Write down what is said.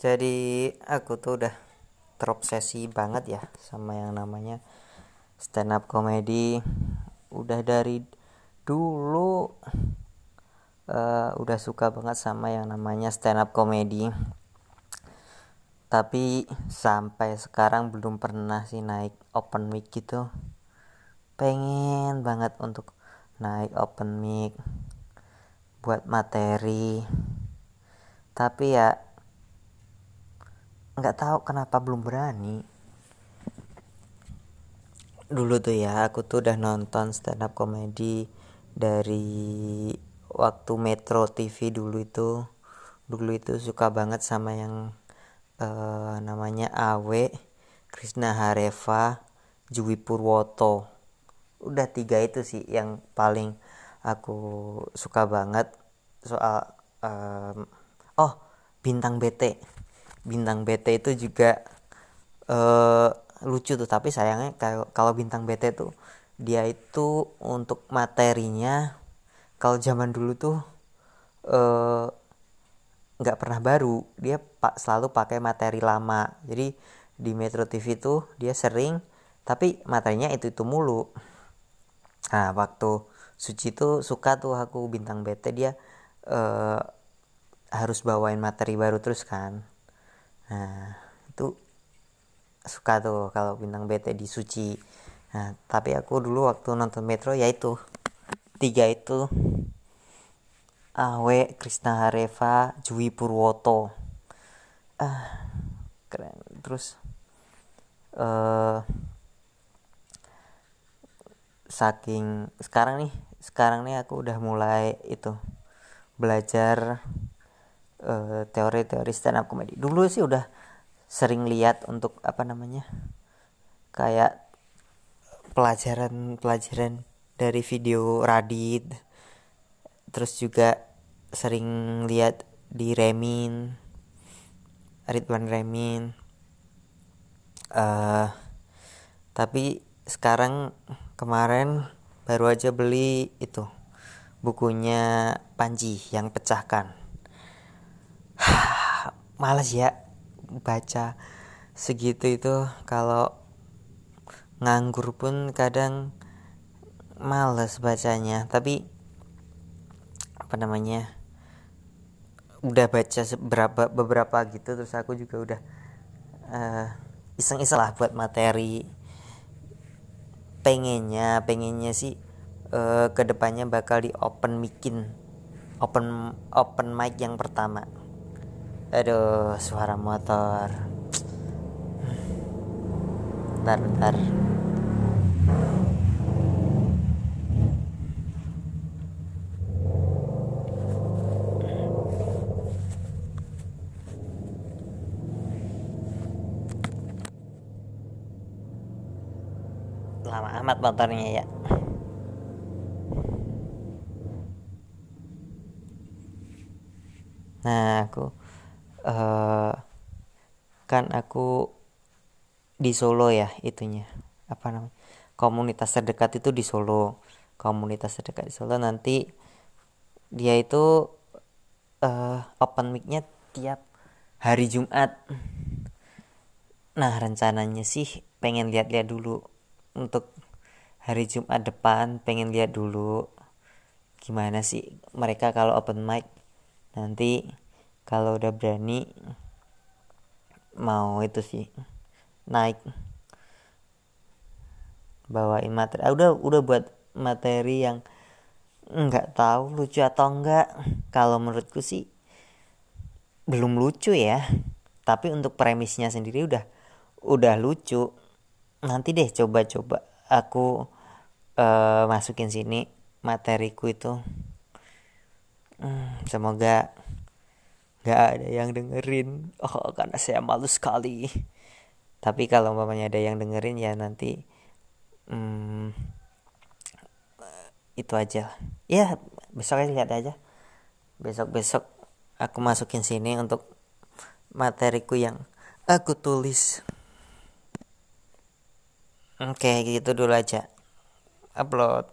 jadi aku tuh udah terobsesi banget ya sama yang namanya stand up comedy udah dari dulu uh, udah suka banget sama yang namanya stand up comedy tapi sampai sekarang belum pernah sih naik open mic gitu. Pengen banget untuk naik open mic buat materi. Tapi ya nggak tahu kenapa belum berani. Dulu tuh ya aku tuh udah nonton stand up comedy dari waktu Metro TV dulu itu. Dulu itu suka banget sama yang uh, namanya Awe Krisna Hareva Jui Purwoto. Udah tiga itu sih yang paling aku suka banget soal um, oh bintang BT bintang BT itu juga uh, lucu tuh. Tapi sayangnya kalau bintang BT tuh dia itu untuk materinya kalau zaman dulu tuh eh, nggak uh, pernah baru. Dia pak selalu pakai materi lama. Jadi di Metro TV tuh dia sering tapi materinya itu itu mulu. Nah waktu Suci tuh suka tuh aku bintang BT dia uh, harus bawain materi baru terus kan nah itu suka tuh kalau bintang BT di Suci. Nah tapi aku dulu waktu nonton Metro ya itu tiga itu Awe Krisna Hareva Jui Purwoto. Ah keren. Terus uh, saking sekarang nih sekarang nih aku udah mulai itu belajar eh, teori-teori stand up comedy. Dulu sih udah sering lihat untuk apa namanya kayak pelajaran-pelajaran dari video Radit. Terus juga sering lihat di Remin Ridwan Remin. Uh, tapi sekarang kemarin baru aja beli itu bukunya Panji yang pecahkan males ya baca segitu itu. Kalau nganggur pun kadang males bacanya. Tapi apa namanya udah baca beberapa beberapa gitu terus aku juga udah uh, iseng-iseng lah buat materi. Pengennya pengennya sih uh, ke depannya bakal di open micin open open mic yang pertama aduh suara motor. Bentar bentar. Lama amat motornya ya. Nah aku uh, kan aku di Solo ya itunya. Apa namanya? Komunitas terdekat itu di Solo. Komunitas terdekat di Solo. Nanti dia itu uh, open mic-nya tiap hari Jumat. Nah rencananya sih pengen lihat-lihat dulu untuk hari Jumat depan pengen lihat dulu gimana sih mereka kalau open mic. Nanti kalau udah berani mau itu sih naik. Bawain materi ah, udah udah buat materi yang nggak tahu lucu atau enggak kalau menurutku sih belum lucu ya. Tapi untuk premisnya sendiri udah udah lucu. Nanti deh coba-coba aku uh, masukin sini materiku itu. Hmm, semoga nggak ada yang dengerin. Oh karena saya malu sekali. Tapi kalau umpamanya ada yang dengerin ya nanti hmm, itu aja ya besok lihat aja. Besok besok aku masukin sini untuk materiku yang aku tulis. Oke gitu dulu aja. Upload